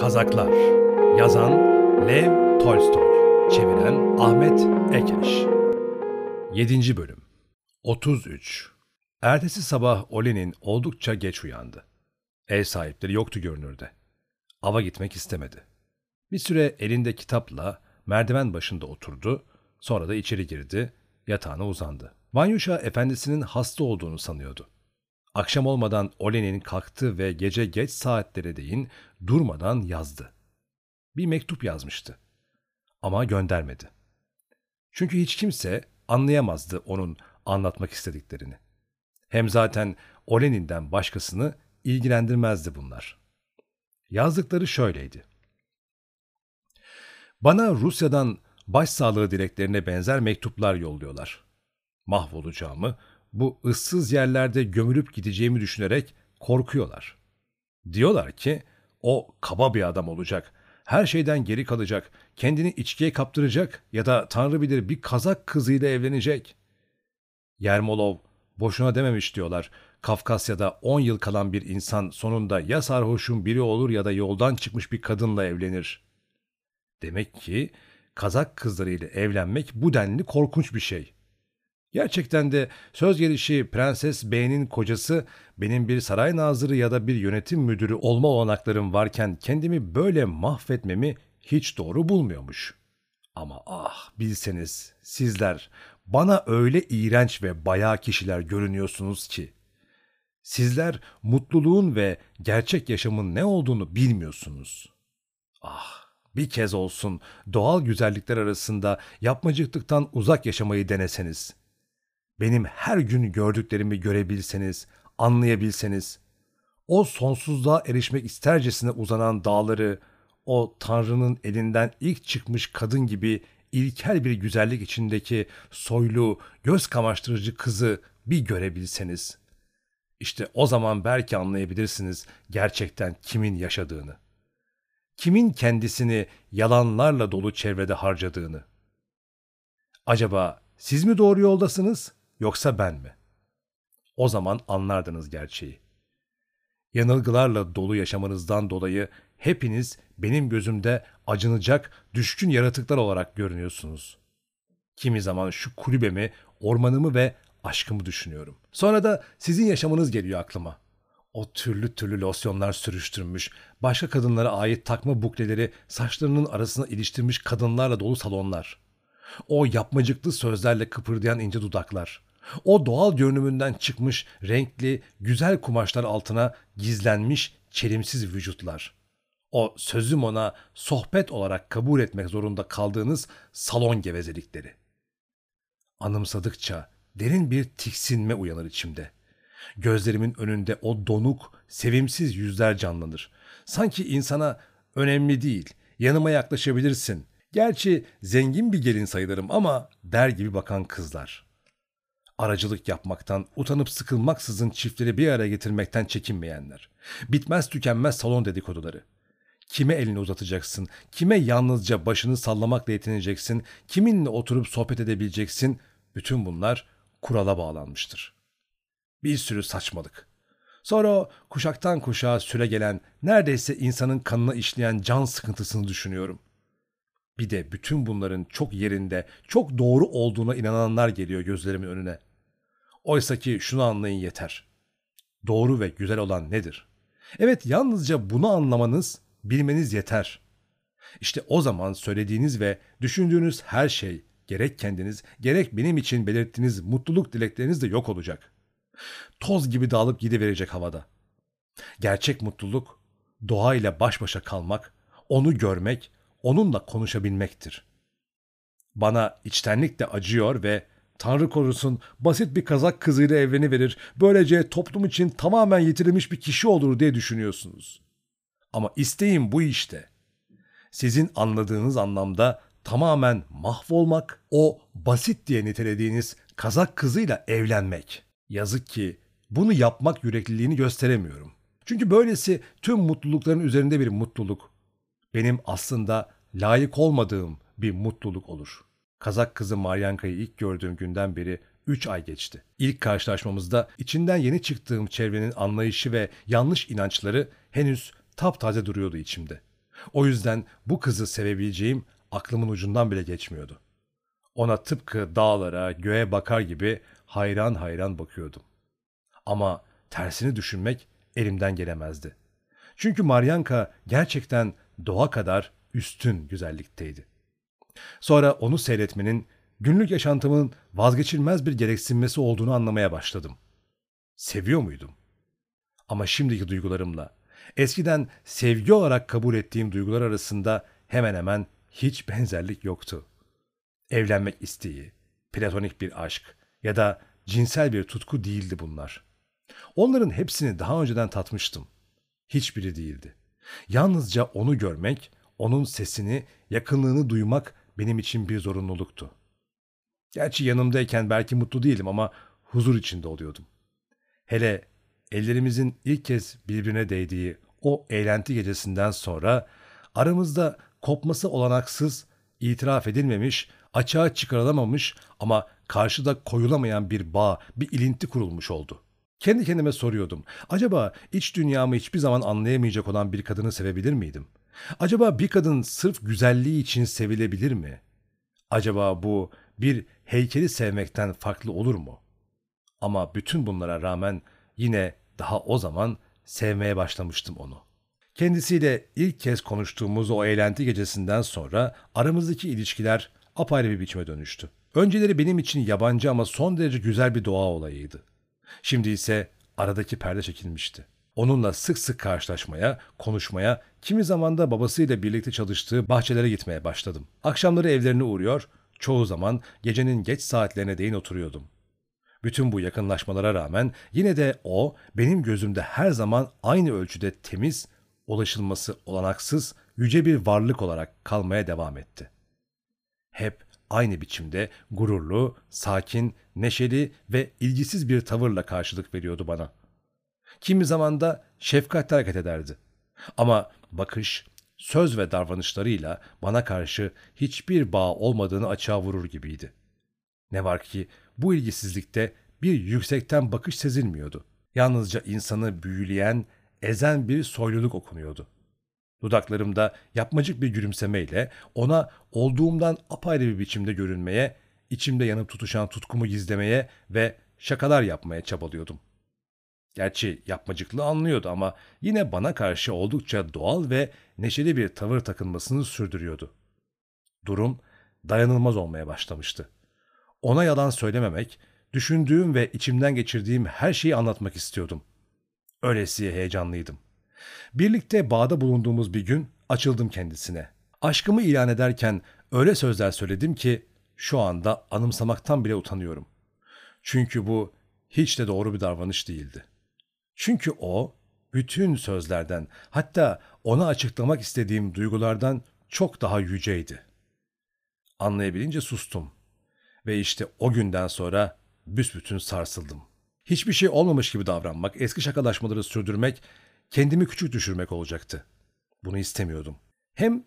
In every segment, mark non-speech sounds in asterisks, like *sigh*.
Kazaklar Yazan Lev Tolstoy Çeviren Ahmet Ekeş 7. Bölüm 33 Ertesi sabah Olen'in oldukça geç uyandı. Ev sahipleri yoktu görünürde. Ava gitmek istemedi. Bir süre elinde kitapla merdiven başında oturdu, sonra da içeri girdi, yatağına uzandı. Vanyusha efendisinin hasta olduğunu sanıyordu. Akşam olmadan Olen'in kalktı ve gece geç saatlere değin durmadan yazdı. Bir mektup yazmıştı. Ama göndermedi. Çünkü hiç kimse anlayamazdı onun anlatmak istediklerini. Hem zaten Olenin'den başkasını ilgilendirmezdi bunlar. Yazdıkları şöyleydi. Bana Rusya'dan başsağlığı dileklerine benzer mektuplar yolluyorlar. Mahvolacağımı, bu ıssız yerlerde gömülüp gideceğimi düşünerek korkuyorlar. Diyorlar ki o kaba bir adam olacak, her şeyden geri kalacak, kendini içkiye kaptıracak ya da tanrı bilir bir kazak kızıyla evlenecek. Yermolov boşuna dememiş diyorlar. Kafkasya'da 10 yıl kalan bir insan sonunda ya sarhoşun biri olur ya da yoldan çıkmış bir kadınla evlenir. Demek ki kazak kızlarıyla evlenmek bu denli korkunç bir şey. Gerçekten de söz gelişi Prenses B'nin kocası benim bir saray nazırı ya da bir yönetim müdürü olma olanaklarım varken kendimi böyle mahvetmemi hiç doğru bulmuyormuş. Ama ah bilseniz sizler bana öyle iğrenç ve bayağı kişiler görünüyorsunuz ki. Sizler mutluluğun ve gerçek yaşamın ne olduğunu bilmiyorsunuz. Ah bir kez olsun doğal güzellikler arasında yapmacıklıktan uzak yaşamayı deneseniz. Benim her gün gördüklerimi görebilseniz, anlayabilseniz. O sonsuzluğa erişmek istercesine uzanan dağları, o Tanrı'nın elinden ilk çıkmış kadın gibi ilkel bir güzellik içindeki soylu, göz kamaştırıcı kızı bir görebilseniz. İşte o zaman belki anlayabilirsiniz gerçekten kimin yaşadığını. Kimin kendisini yalanlarla dolu çevrede harcadığını. Acaba siz mi doğru yoldasınız yoksa ben mi? O zaman anlardınız gerçeği. Yanılgılarla dolu yaşamanızdan dolayı hepiniz benim gözümde acınacak, düşkün yaratıklar olarak görünüyorsunuz. Kimi zaman şu kulübemi, ormanımı ve aşkımı düşünüyorum. Sonra da sizin yaşamınız geliyor aklıma. O türlü türlü losyonlar sürüştürmüş, başka kadınlara ait takma bukleleri saçlarının arasına iliştirmiş kadınlarla dolu salonlar. O yapmacıklı sözlerle kıpırdayan ince dudaklar. O doğal görünümünden çıkmış renkli, güzel kumaşlar altına gizlenmiş çelimsiz vücutlar. O sözüm ona sohbet olarak kabul etmek zorunda kaldığınız salon gevezelikleri. Anımsadıkça derin bir tiksinme uyanır içimde. Gözlerimin önünde o donuk, sevimsiz yüzler canlanır. Sanki insana önemli değil, yanıma yaklaşabilirsin. Gerçi zengin bir gelin sayılırım ama der gibi bakan kızlar. Aracılık yapmaktan, utanıp sıkılmaksızın çiftleri bir araya getirmekten çekinmeyenler. Bitmez tükenmez salon dedikoduları. Kime elini uzatacaksın, kime yalnızca başını sallamakla yetineceksin, kiminle oturup sohbet edebileceksin, bütün bunlar kurala bağlanmıştır. Bir sürü saçmalık. Sonra kuşaktan kuşağa süre gelen, neredeyse insanın kanına işleyen can sıkıntısını düşünüyorum. Bir de bütün bunların çok yerinde, çok doğru olduğuna inananlar geliyor gözlerimin önüne. Oysa ki şunu anlayın yeter. Doğru ve güzel olan nedir? Evet yalnızca bunu anlamanız, bilmeniz yeter. İşte o zaman söylediğiniz ve düşündüğünüz her şey gerek kendiniz gerek benim için belirttiğiniz mutluluk dilekleriniz de yok olacak. Toz gibi dağılıp gidiverecek havada. Gerçek mutluluk doğayla baş başa kalmak, onu görmek, onunla konuşabilmektir. Bana içtenlik de acıyor ve Tanrı korusun basit bir kazak kızıyla evleniverir, böylece toplum için tamamen yitirilmiş bir kişi olur diye düşünüyorsunuz. Ama isteğim bu işte. Sizin anladığınız anlamda tamamen mahvolmak, o basit diye nitelediğiniz kazak kızıyla evlenmek. Yazık ki bunu yapmak yürekliliğini gösteremiyorum. Çünkü böylesi tüm mutlulukların üzerinde bir mutluluk. Benim aslında layık olmadığım bir mutluluk olur. Kazak kızı Maryanka'yı ilk gördüğüm günden beri 3 ay geçti. İlk karşılaşmamızda içinden yeni çıktığım çevrenin anlayışı ve yanlış inançları henüz taptaze duruyordu içimde. O yüzden bu kızı sevebileceğim aklımın ucundan bile geçmiyordu. Ona tıpkı dağlara, göğe bakar gibi hayran hayran bakıyordum. Ama tersini düşünmek elimden gelemezdi. Çünkü Maryanka gerçekten doğa kadar üstün güzellikteydi. Sonra onu seyretmenin günlük yaşantımın vazgeçilmez bir gereksinmesi olduğunu anlamaya başladım. Seviyor muydum? Ama şimdiki duygularımla, eskiden sevgi olarak kabul ettiğim duygular arasında hemen hemen hiç benzerlik yoktu. Evlenmek isteği, platonik bir aşk ya da cinsel bir tutku değildi bunlar. Onların hepsini daha önceden tatmıştım. Hiçbiri değildi. Yalnızca onu görmek, onun sesini, yakınlığını duymak benim için bir zorunluluktu. Gerçi yanımdayken belki mutlu değilim ama huzur içinde oluyordum. Hele ellerimizin ilk kez birbirine değdiği o eğlenti gecesinden sonra aramızda kopması olanaksız, itiraf edilmemiş, açığa çıkarılamamış ama karşıda koyulamayan bir bağ, bir ilinti kurulmuş oldu. Kendi kendime soruyordum. Acaba iç dünyamı hiçbir zaman anlayamayacak olan bir kadını sevebilir miydim? Acaba bir kadın sırf güzelliği için sevilebilir mi? Acaba bu bir heykeli sevmekten farklı olur mu? Ama bütün bunlara rağmen yine daha o zaman sevmeye başlamıştım onu. Kendisiyle ilk kez konuştuğumuz o eğlenti gecesinden sonra aramızdaki ilişkiler apayrı bir biçime dönüştü. Önceleri benim için yabancı ama son derece güzel bir doğa olayıydı. Şimdi ise aradaki perde çekilmişti. Onunla sık sık karşılaşmaya, konuşmaya, kimi zaman da babasıyla birlikte çalıştığı bahçelere gitmeye başladım. Akşamları evlerine uğruyor, çoğu zaman gecenin geç saatlerine değin oturuyordum. Bütün bu yakınlaşmalara rağmen yine de o benim gözümde her zaman aynı ölçüde temiz, ulaşılması olanaksız, yüce bir varlık olarak kalmaya devam etti. Hep aynı biçimde gururlu, sakin, neşeli ve ilgisiz bir tavırla karşılık veriyordu bana. Kimi zaman da şefkatle hareket ederdi. Ama bakış, söz ve davranışlarıyla bana karşı hiçbir bağ olmadığını açığa vurur gibiydi. Ne var ki bu ilgisizlikte bir yüksekten bakış sezilmiyordu. Yalnızca insanı büyüleyen, ezen bir soyluluk okunuyordu. Dudaklarımda yapmacık bir gülümsemeyle ona olduğumdan apayrı bir biçimde görünmeye, içimde yanıp tutuşan tutkumu gizlemeye ve şakalar yapmaya çabalıyordum. Gerçi yapmacıklığı anlıyordu ama yine bana karşı oldukça doğal ve neşeli bir tavır takınmasını sürdürüyordu. Durum dayanılmaz olmaya başlamıştı. Ona yalan söylememek, düşündüğüm ve içimden geçirdiğim her şeyi anlatmak istiyordum. Öylesiye heyecanlıydım. Birlikte bağda bulunduğumuz bir gün açıldım kendisine. Aşkımı ilan ederken öyle sözler söyledim ki şu anda anımsamaktan bile utanıyorum. Çünkü bu hiç de doğru bir davranış değildi. Çünkü o bütün sözlerden hatta ona açıklamak istediğim duygulardan çok daha yüceydi. Anlayabilince sustum ve işte o günden sonra büsbütün sarsıldım. Hiçbir şey olmamış gibi davranmak, eski şakalaşmaları sürdürmek, kendimi küçük düşürmek olacaktı. Bunu istemiyordum. Hem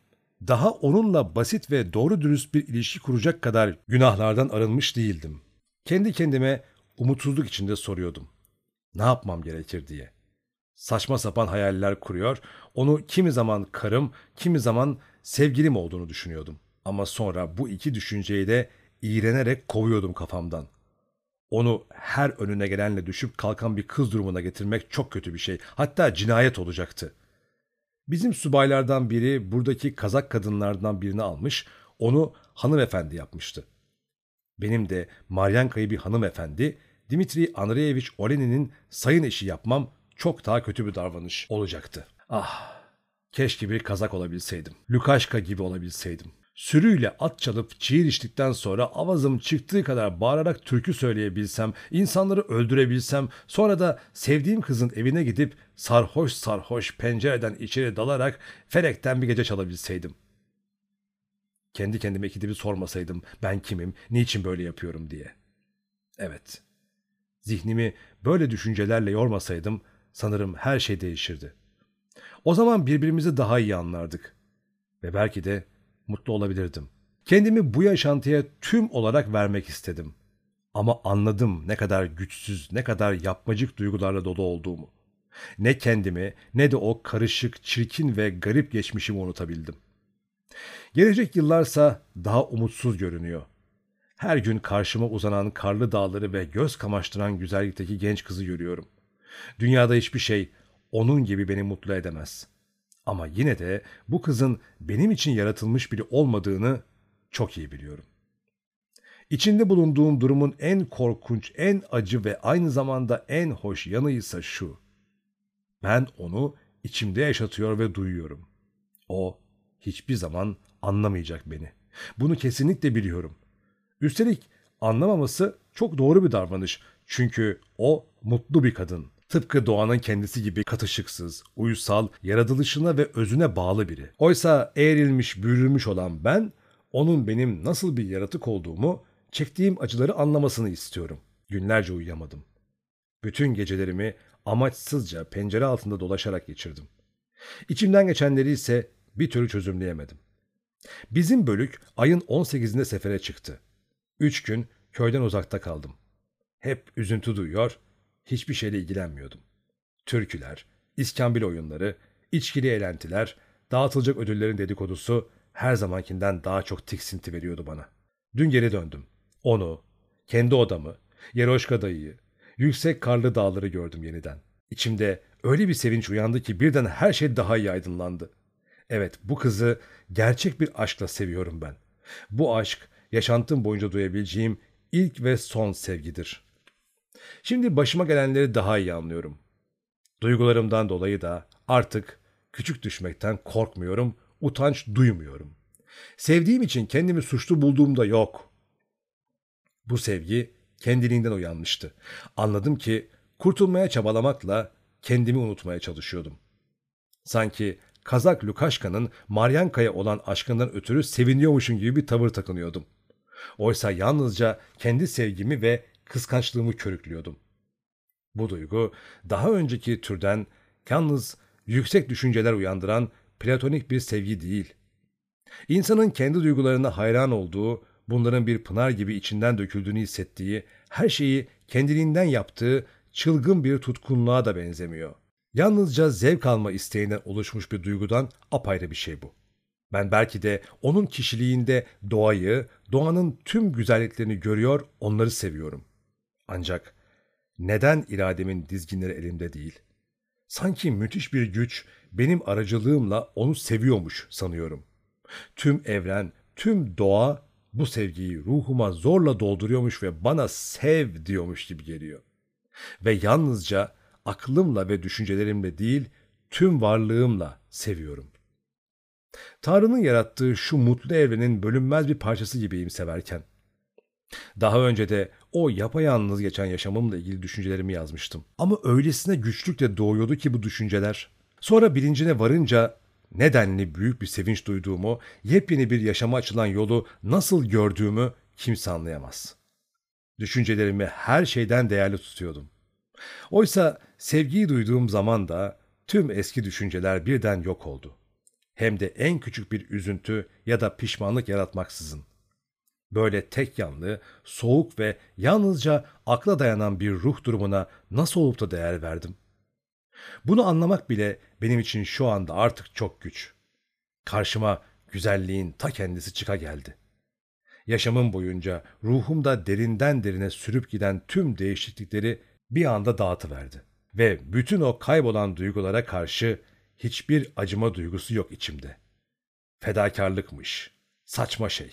daha onunla basit ve doğru dürüst bir ilişki kuracak kadar günahlardan arınmış değildim. Kendi kendime umutsuzluk içinde soruyordum. Ne yapmam gerekir diye. Saçma sapan hayaller kuruyor, onu kimi zaman karım, kimi zaman sevgilim olduğunu düşünüyordum. Ama sonra bu iki düşünceyi de iğrenerek kovuyordum kafamdan. Onu her önüne gelenle düşüp kalkan bir kız durumuna getirmek çok kötü bir şey. Hatta cinayet olacaktı. Bizim subaylardan biri buradaki kazak kadınlardan birini almış, onu hanımefendi yapmıştı. Benim de Maryanka'yı bir hanımefendi, Dimitri Andreevich Olenin'in sayın eşi yapmam çok daha kötü bir davranış olacaktı. Ah, keşke bir kazak olabilseydim. Lukaşka gibi olabilseydim. Sürüyle at çalıp çiğir içtikten sonra avazım çıktığı kadar bağırarak türkü söyleyebilsem, insanları öldürebilsem, sonra da sevdiğim kızın evine gidip sarhoş sarhoş pencereden içeri dalarak felekten bir gece çalabilseydim. Kendi kendime ikide bir sormasaydım ben kimim, niçin böyle yapıyorum diye. Evet, zihnimi böyle düşüncelerle yormasaydım sanırım her şey değişirdi. O zaman birbirimizi daha iyi anlardık. Ve belki de mutlu olabilirdim. Kendimi bu yaşantıya tüm olarak vermek istedim. Ama anladım ne kadar güçsüz, ne kadar yapmacık duygularla dolu olduğumu. Ne kendimi ne de o karışık, çirkin ve garip geçmişimi unutabildim. Gelecek yıllarsa daha umutsuz görünüyor. Her gün karşıma uzanan karlı dağları ve göz kamaştıran güzellikteki genç kızı görüyorum. Dünyada hiçbir şey onun gibi beni mutlu edemez. Ama yine de bu kızın benim için yaratılmış biri olmadığını çok iyi biliyorum. İçinde bulunduğum durumun en korkunç, en acı ve aynı zamanda en hoş yanı ise şu. Ben onu içimde yaşatıyor ve duyuyorum. O hiçbir zaman anlamayacak beni. Bunu kesinlikle biliyorum. Üstelik anlamaması çok doğru bir davranış. Çünkü o mutlu bir kadın. Tıpkı doğanın kendisi gibi katışıksız, uysal, yaratılışına ve özüne bağlı biri. Oysa eğrilmiş, bürülmüş olan ben, onun benim nasıl bir yaratık olduğumu, çektiğim acıları anlamasını istiyorum. Günlerce uyuyamadım. Bütün gecelerimi amaçsızca pencere altında dolaşarak geçirdim. İçimden geçenleri ise bir türlü çözümleyemedim. Bizim bölük ayın 18'inde sefere çıktı. Üç gün köyden uzakta kaldım. Hep üzüntü duyuyor, hiçbir şeyle ilgilenmiyordum. Türküler, iskambil oyunları, içkili eğlentiler, dağıtılacak ödüllerin dedikodusu her zamankinden daha çok tiksinti veriyordu bana. Dün geri döndüm. Onu, kendi odamı, Yeroşka dayıyı, yüksek karlı dağları gördüm yeniden. İçimde öyle bir sevinç uyandı ki birden her şey daha iyi aydınlandı. Evet bu kızı gerçek bir aşkla seviyorum ben. Bu aşk yaşantım boyunca duyabileceğim ilk ve son sevgidir. Şimdi başıma gelenleri daha iyi anlıyorum. Duygularımdan dolayı da artık küçük düşmekten korkmuyorum, utanç duymuyorum. Sevdiğim için kendimi suçlu bulduğumda yok. Bu sevgi kendiliğinden uyanmıştı. Anladım ki kurtulmaya çabalamakla kendimi unutmaya çalışıyordum. Sanki Kazak Lukaşka'nın Maryanka'ya olan aşkından ötürü seviniyormuşum gibi bir tavır takınıyordum. Oysa yalnızca kendi sevgimi ve kıskançlığımı körüklüyordum. Bu duygu daha önceki türden yalnız yüksek düşünceler uyandıran platonik bir sevgi değil. İnsanın kendi duygularına hayran olduğu, bunların bir pınar gibi içinden döküldüğünü hissettiği, her şeyi kendiliğinden yaptığı çılgın bir tutkunluğa da benzemiyor. Yalnızca zevk alma isteğinden oluşmuş bir duygudan apayrı bir şey bu. Ben belki de onun kişiliğinde doğayı, doğanın tüm güzelliklerini görüyor, onları seviyorum. Ancak neden irademin dizginleri elimde değil? Sanki müthiş bir güç benim aracılığımla onu seviyormuş sanıyorum. Tüm evren, tüm doğa bu sevgiyi ruhuma zorla dolduruyormuş ve bana sev diyormuş gibi geliyor. Ve yalnızca aklımla ve düşüncelerimle değil, tüm varlığımla seviyorum. Tanrı'nın yarattığı şu mutlu evrenin bölünmez bir parçası gibiyim severken. Daha önce de o yapayalnız geçen yaşamımla ilgili düşüncelerimi yazmıştım. Ama öylesine güçlükle doğuyordu ki bu düşünceler. Sonra bilincine varınca nedenli büyük bir sevinç duyduğumu, yepyeni bir yaşama açılan yolu nasıl gördüğümü kimse anlayamaz. Düşüncelerimi her şeyden değerli tutuyordum. Oysa sevgiyi duyduğum zaman da tüm eski düşünceler birden yok oldu. Hem de en küçük bir üzüntü ya da pişmanlık yaratmaksızın. Böyle tek yanlı, soğuk ve yalnızca akla dayanan bir ruh durumuna nasıl olup da değer verdim? Bunu anlamak bile benim için şu anda artık çok güç. Karşıma güzelliğin ta kendisi çıka geldi. Yaşamım boyunca ruhumda derinden derine sürüp giden tüm değişiklikleri bir anda dağıtıverdi. Ve bütün o kaybolan duygulara karşı hiçbir acıma duygusu yok içimde. Fedakarlıkmış, saçma şey,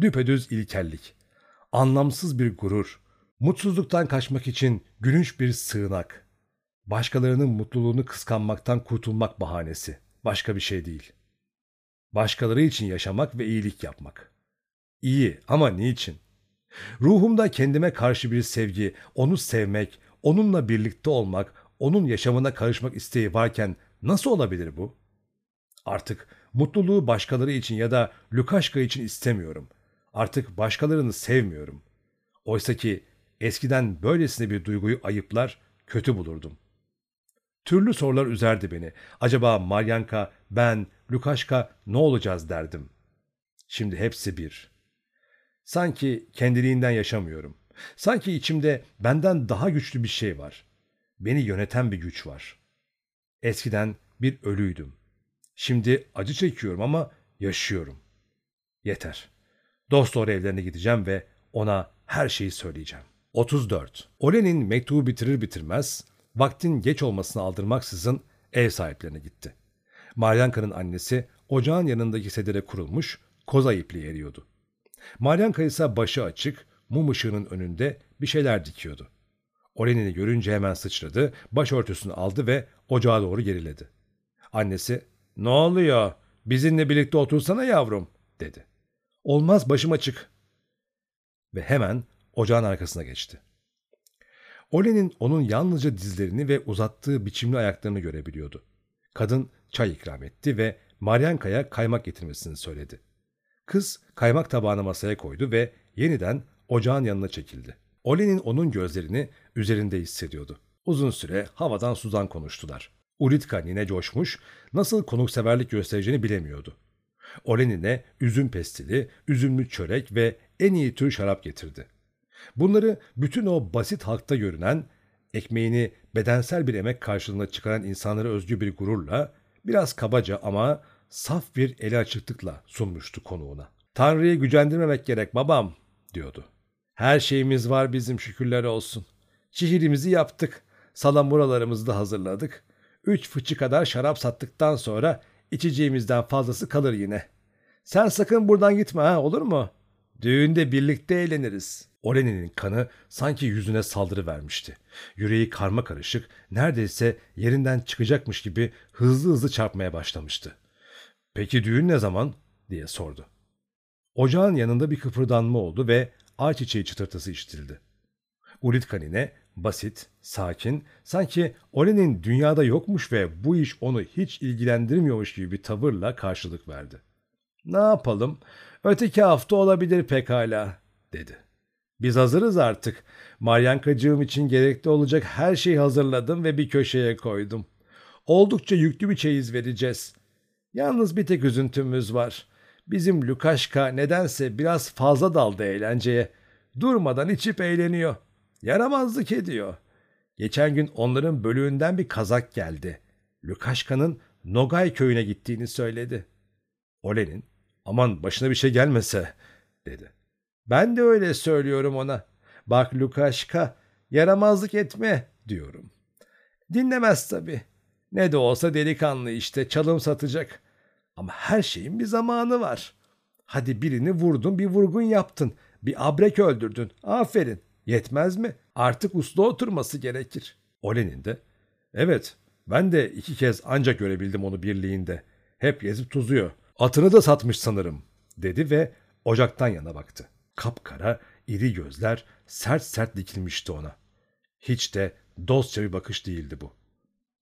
düpedüz ilkellik, anlamsız bir gurur, mutsuzluktan kaçmak için gülünç bir sığınak, başkalarının mutluluğunu kıskanmaktan kurtulmak bahanesi, başka bir şey değil. Başkaları için yaşamak ve iyilik yapmak. İyi ama niçin? Ruhumda kendime karşı bir sevgi, onu sevmek, onunla birlikte olmak, onun yaşamına karışmak isteği varken nasıl olabilir bu? Artık mutluluğu başkaları için ya da Lukaşka için istemiyorum. Artık başkalarını sevmiyorum. Oysa ki eskiden böylesine bir duyguyu ayıplar, kötü bulurdum. Türlü sorular üzerdi beni. Acaba Maryanka, ben, Lukaşka ne olacağız derdim. Şimdi hepsi bir. Sanki kendiliğinden yaşamıyorum. Sanki içimde benden daha güçlü bir şey var. Beni yöneten bir güç var. Eskiden bir ölüydüm. Şimdi acı çekiyorum ama yaşıyorum. Yeter. Dost doğru evlerine gideceğim ve ona her şeyi söyleyeceğim. 34. Olen'in mektubu bitirir bitirmez vaktin geç olmasını aldırmaksızın ev sahiplerine gitti. Maryanka'nın annesi ocağın yanındaki sedire kurulmuş koza ipliği eriyordu. Maryanka ise başı açık, mum ışığının önünde bir şeyler dikiyordu. Olenini görünce hemen sıçradı, başörtüsünü aldı ve ocağa doğru geriledi. Annesi, ''Ne oluyor? Bizimle birlikte otursana yavrum.'' dedi. ''Olmaz başım açık.'' Ve hemen ocağın arkasına geçti. Olen'in onun yalnızca dizlerini ve uzattığı biçimli ayaklarını görebiliyordu. Kadın çay ikram etti ve Maryanka'ya kaymak getirmesini söyledi. Kız kaymak tabağını masaya koydu ve yeniden ocağın yanına çekildi. Olen'in onun gözlerini üzerinde hissediyordu. Uzun süre havadan sudan konuştular. Ulitka nine coşmuş, nasıl konukseverlik göstereceğini bilemiyordu. Olen'ine üzüm pestili, üzümlü çörek ve en iyi tür şarap getirdi. Bunları bütün o basit halkta görünen, ekmeğini bedensel bir emek karşılığında çıkaran insanlara özgü bir gururla, biraz kabaca ama saf bir eli açıklıkla sunmuştu konuğuna. Tanrı'yı gücendirmemek gerek babam, diyordu. Her şeyimiz var bizim şükürler olsun. Şiirimizi yaptık, salamuralarımızı da hazırladık. Üç fıçı kadar şarap sattıktan sonra içeceğimizden fazlası kalır yine. Sen sakın buradan gitme ha olur mu? Düğünde birlikte eğleniriz. Olen'in kanı sanki yüzüne saldırı vermişti. Yüreği karma karışık, neredeyse yerinden çıkacakmış gibi hızlı hızlı çarpmaya başlamıştı. Peki düğün ne zaman? diye sordu. Ocağın yanında bir kıpırdanma oldu ve ayçiçeği çıtırtısı işitildi. Ulitkanine basit, sakin, sanki Olen'in dünyada yokmuş ve bu iş onu hiç ilgilendirmiyormuş gibi bir tavırla karşılık verdi. Ne yapalım? Öteki hafta olabilir pekala, dedi. Biz hazırız artık. Maryankacığım için gerekli olacak her şeyi hazırladım ve bir köşeye koydum. Oldukça yüklü bir çeyiz vereceğiz. Yalnız bir tek üzüntümüz var. Bizim Lukaşka nedense biraz fazla daldı eğlenceye. Durmadan içip eğleniyor. Yaramazlık ediyor. Geçen gün onların bölüğünden bir kazak geldi. Lukaşka'nın Nogay köyüne gittiğini söyledi. Olen'in aman başına bir şey gelmese dedi. Ben de öyle söylüyorum ona. Bak Lukaşka yaramazlık etme diyorum. Dinlemez tabii. Ne de olsa delikanlı işte çalım satacak. Ama her şeyin bir zamanı var. Hadi birini vurdun bir vurgun yaptın. Bir abrek öldürdün. Aferin. Yetmez mi? Artık uslu oturması gerekir. Olen'in de evet ben de iki kez ancak görebildim onu birliğinde. Hep gezip tuzuyor. Atını da satmış sanırım dedi ve ocaktan yana baktı. Kapkara, iri gözler sert sert dikilmişti ona. Hiç de dostça bir bakış değildi bu.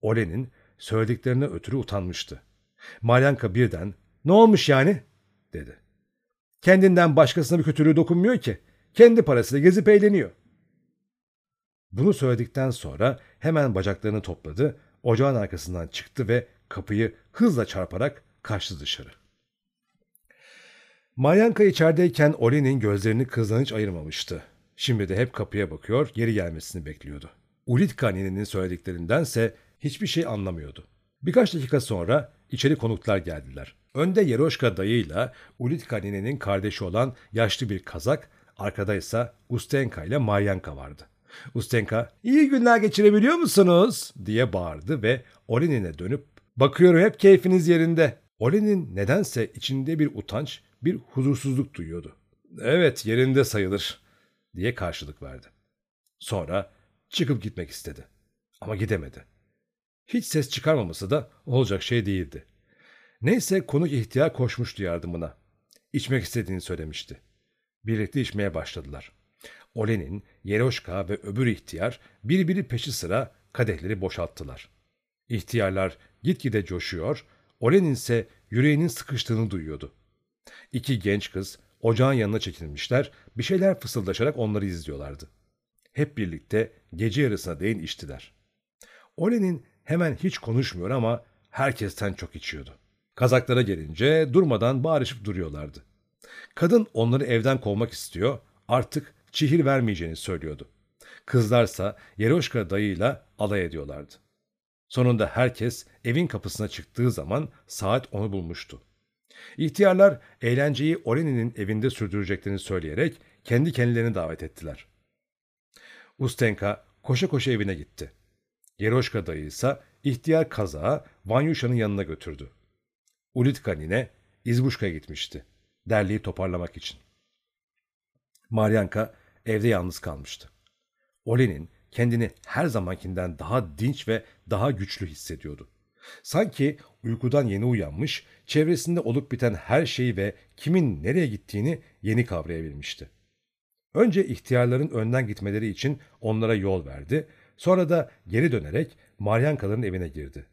Olen'in söylediklerine ötürü utanmıştı. Malyanka birden ne olmuş yani dedi. Kendinden başkasına bir kötülüğü dokunmuyor ki. Kendi parasıyla gezip eğleniyor. Bunu söyledikten sonra hemen bacaklarını topladı, ocağın arkasından çıktı ve kapıyı hızla çarparak kaçtı dışarı. Maryanka içerideyken Oli'nin gözlerini kızdan hiç ayırmamıştı. Şimdi de hep kapıya bakıyor, geri gelmesini bekliyordu. Ulitka ninenin söylediklerindense hiçbir şey anlamıyordu. Birkaç dakika sonra içeri konuklar geldiler. Önde Yeroşka dayıyla Ulitka ninenin kardeşi olan yaşlı bir kazak, arkada ise Ustenka ile Maryanka vardı. Ustenka, iyi günler geçirebiliyor musunuz? diye bağırdı ve Olenin'e dönüp, bakıyorum hep keyfiniz yerinde. Olenin nedense içinde bir utanç, bir huzursuzluk duyuyordu. Evet yerinde sayılır diye karşılık verdi. Sonra çıkıp gitmek istedi. Ama gidemedi. Hiç ses çıkarmaması da olacak şey değildi. Neyse konuk ihtiyar koşmuştu yardımına. İçmek istediğini söylemişti. Birlikte içmeye başladılar. Olenin, Yeroşka ve öbür ihtiyar birbiri peşi sıra kadehleri boşalttılar. İhtiyarlar gitgide coşuyor, Olenin ise yüreğinin sıkıştığını duyuyordu. İki genç kız ocağın yanına çekilmişler, bir şeyler fısıldaşarak onları izliyorlardı. Hep birlikte gece yarısına değin içtiler. Olenin hemen hiç konuşmuyor ama herkesten çok içiyordu. Kazaklara gelince durmadan bağırışıp duruyorlardı. Kadın onları evden kovmak istiyor, artık çihir vermeyeceğini söylüyordu. Kızlarsa Yeroşka dayıyla alay ediyorlardı. Sonunda herkes evin kapısına çıktığı zaman saat onu bulmuştu. İhtiyarlar eğlenceyi Oleni'nin evinde sürdüreceklerini söyleyerek kendi kendilerini davet ettiler. Ustenka koşa koşa evine gitti. Yeroşka dayı ise ihtiyar kazağı Vanyuşa'nın yanına götürdü. Ulitka nine İzbuşka'ya gitmişti. Derliği toparlamak için. Maryanka evde yalnız kalmıştı. Olenin kendini her zamankinden daha dinç ve daha güçlü hissediyordu. Sanki uykudan yeni uyanmış, çevresinde olup biten her şeyi ve kimin nereye gittiğini yeni kavrayabilmişti. Önce ihtiyarların önden gitmeleri için onlara yol verdi, sonra da geri dönerek Maryankaların evine girdi.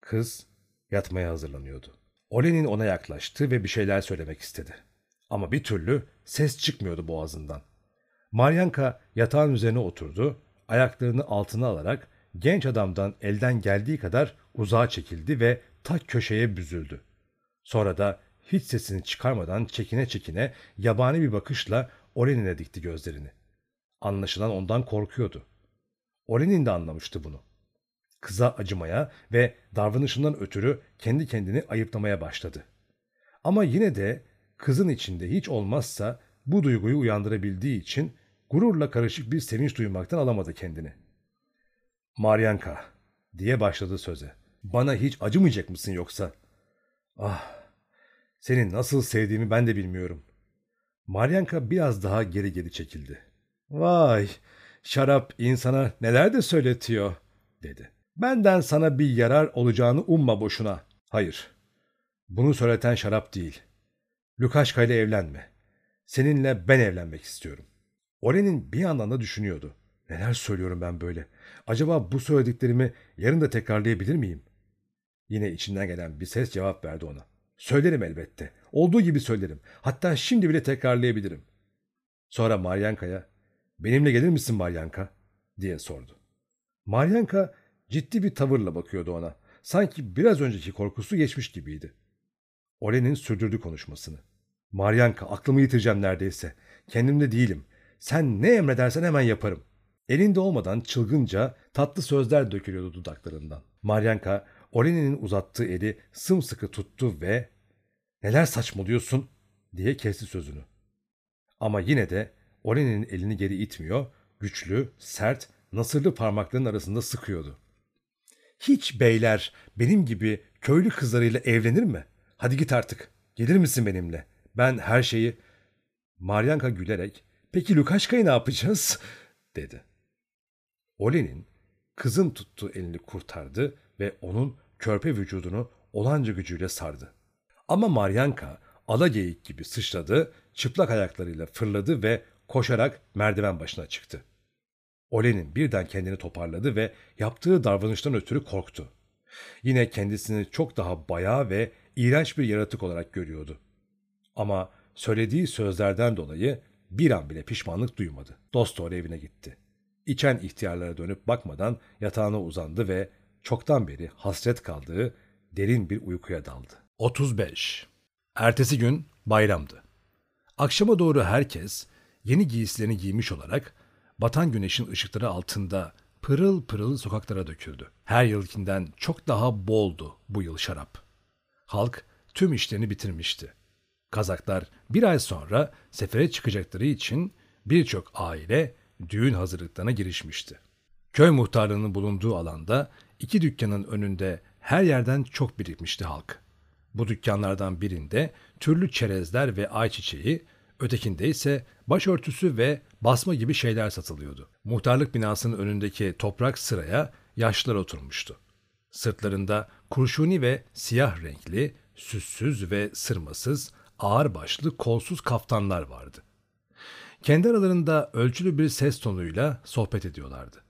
Kız yatmaya hazırlanıyordu. Olenin ona yaklaştı ve bir şeyler söylemek istedi. Ama bir türlü ses çıkmıyordu boğazından. Maryanka yatağın üzerine oturdu, ayaklarını altına alarak genç adamdan elden geldiği kadar uzağa çekildi ve ta köşeye büzüldü. Sonra da hiç sesini çıkarmadan çekine çekine yabani bir bakışla Olenin'e dikti gözlerini. Anlaşılan ondan korkuyordu. Olenin de anlamıştı bunu. Kıza acımaya ve davranışından ötürü kendi kendini ayıplamaya başladı. Ama yine de kızın içinde hiç olmazsa bu duyguyu uyandırabildiği için gururla karışık bir sevinç duymaktan alamadı kendini. Maryanka diye başladı söze. Bana hiç acımayacak mısın yoksa? Ah, seni nasıl sevdiğimi ben de bilmiyorum. Maryanka biraz daha geri geri çekildi. Vay, şarap insana neler de söyletiyor, dedi. Benden sana bir yarar olacağını umma boşuna. Hayır, bunu söyleten şarap değil. Lukaşka ile evlenme. Seninle ben evlenmek istiyorum. Olen'in bir yandan da düşünüyordu. Neler söylüyorum ben böyle? Acaba bu söylediklerimi yarın da tekrarlayabilir miyim? Yine içinden gelen bir ses cevap verdi ona. Söylerim elbette. Olduğu gibi söylerim. Hatta şimdi bile tekrarlayabilirim. Sonra Maryanka'ya benimle gelir misin Maryanka diye sordu. Maryanka ciddi bir tavırla bakıyordu ona. Sanki biraz önceki korkusu geçmiş gibiydi. Olen'in sürdürdü konuşmasını. Maryanka aklımı yitireceğim neredeyse. Kendimde değilim. Sen ne emredersen hemen yaparım. Elinde olmadan çılgınca tatlı sözler dökülüyordu dudaklarından. Maryanka Oleni'nin uzattığı eli sımsıkı tuttu ve ''Neler saçmalıyorsun?'' diye kesti sözünü. Ama yine de Oleni'nin elini geri itmiyor, güçlü, sert, nasırlı parmaklarının arasında sıkıyordu. ''Hiç beyler benim gibi köylü kızlarıyla evlenir mi? Hadi git artık. Gelir misin benimle? Ben her şeyi...'' Maryanka gülerek ''Peki Lukaşka'yı ne yapacağız?'' dedi. Olenin kızın tuttuğu elini kurtardı ve onun körpe vücudunu olanca gücüyle sardı. Ama Maryanka ala geyik gibi sıçradı, çıplak ayaklarıyla fırladı ve koşarak merdiven başına çıktı. Olenin birden kendini toparladı ve yaptığı davranıştan ötürü korktu. Yine kendisini çok daha bayağı ve iğrenç bir yaratık olarak görüyordu. Ama söylediği sözlerden dolayı bir an bile pişmanlık duymadı. Dostor evine gitti. İçen ihtiyarlara dönüp bakmadan yatağına uzandı ve çoktan beri hasret kaldığı derin bir uykuya daldı. 35. Ertesi gün bayramdı. Akşama doğru herkes yeni giysilerini giymiş olarak batan güneşin ışıkları altında pırıl pırıl sokaklara döküldü. Her yılkinden çok daha boldu bu yıl şarap. Halk tüm işlerini bitirmişti. Kazaklar bir ay sonra sefere çıkacakları için birçok aile düğün hazırlıklarına girişmişti. Köy muhtarlığının bulunduğu alanda iki dükkanın önünde her yerden çok birikmişti halk. Bu dükkanlardan birinde türlü çerezler ve ayçiçeği, ötekinde ise başörtüsü ve basma gibi şeyler satılıyordu. Muhtarlık binasının önündeki toprak sıraya yaşlılar oturmuştu. Sırtlarında kurşuni ve siyah renkli, süssüz ve sırmasız, ağır başlı kolsuz kaftanlar vardı. Kendi aralarında ölçülü bir ses tonuyla sohbet ediyorlardı.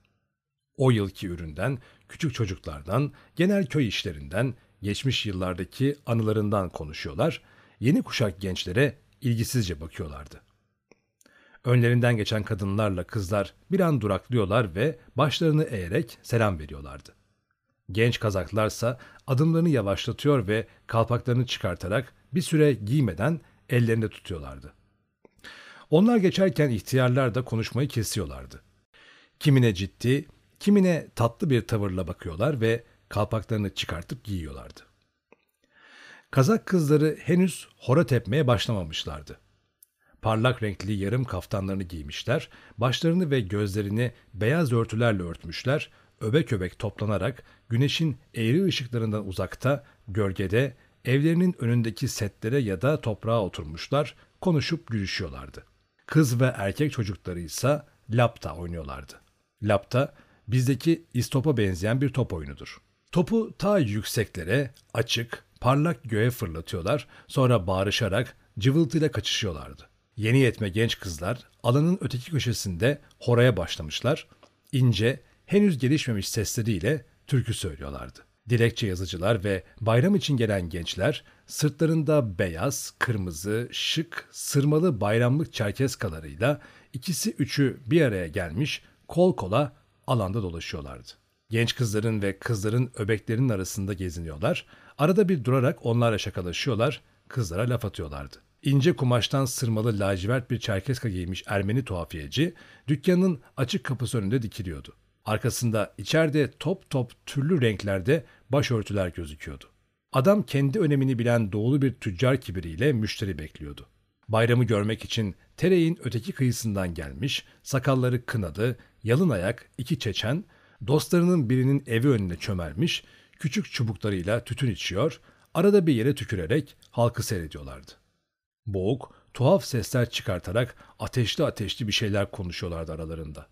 O yılki üründen, küçük çocuklardan, genel köy işlerinden, geçmiş yıllardaki anılarından konuşuyorlar, yeni kuşak gençlere ilgisizce bakıyorlardı. Önlerinden geçen kadınlarla kızlar bir an duraklıyorlar ve başlarını eğerek selam veriyorlardı. Genç kazaklarsa adımlarını yavaşlatıyor ve kalpaklarını çıkartarak bir süre giymeden ellerinde tutuyorlardı. Onlar geçerken ihtiyarlar da konuşmayı kesiyorlardı. Kimine ciddi, kimine tatlı bir tavırla bakıyorlar ve kalpaklarını çıkartıp giyiyorlardı. Kazak kızları henüz hora tepmeye başlamamışlardı. Parlak renkli yarım kaftanlarını giymişler, başlarını ve gözlerini beyaz örtülerle örtmüşler, öbek öbek toplanarak güneşin eğri ışıklarından uzakta, gölgede, evlerinin önündeki setlere ya da toprağa oturmuşlar, konuşup gülüşüyorlardı. Kız ve erkek çocukları ise lapta oynuyorlardı. Lapta, bizdeki istopa benzeyen bir top oyunudur. Topu ta yükseklere, açık, parlak göğe fırlatıyorlar, sonra bağırışarak cıvıltıyla kaçışıyorlardı. Yeni yetme genç kızlar alanın öteki köşesinde horaya başlamışlar, ince, henüz gelişmemiş sesleriyle türkü söylüyorlardı. Dilekçe yazıcılar ve bayram için gelen gençler sırtlarında beyaz, kırmızı, şık, sırmalı bayramlık çerkeskalarıyla ikisi üçü bir araya gelmiş kol kola alanda dolaşıyorlardı. Genç kızların ve kızların öbeklerinin arasında geziniyorlar. Arada bir durarak onlarla şakalaşıyorlar, kızlara laf atıyorlardı. İnce kumaştan sırmalı lacivert bir çerkeska giymiş Ermeni tuhafiyeci dükkanın açık kapısı önünde dikiliyordu. Arkasında içeride top top türlü renklerde başörtüler gözüküyordu. Adam kendi önemini bilen doğulu bir tüccar kibiriyle müşteri bekliyordu. Bayramı görmek için Tereyin öteki kıyısından gelmiş, sakalları kınadı, yalın ayak iki çeçen, dostlarının birinin evi önüne çömelmiş, küçük çubuklarıyla tütün içiyor, arada bir yere tükürerek halkı seyrediyorlardı. Boğuk, tuhaf sesler çıkartarak ateşli ateşli bir şeyler konuşuyorlardı aralarında.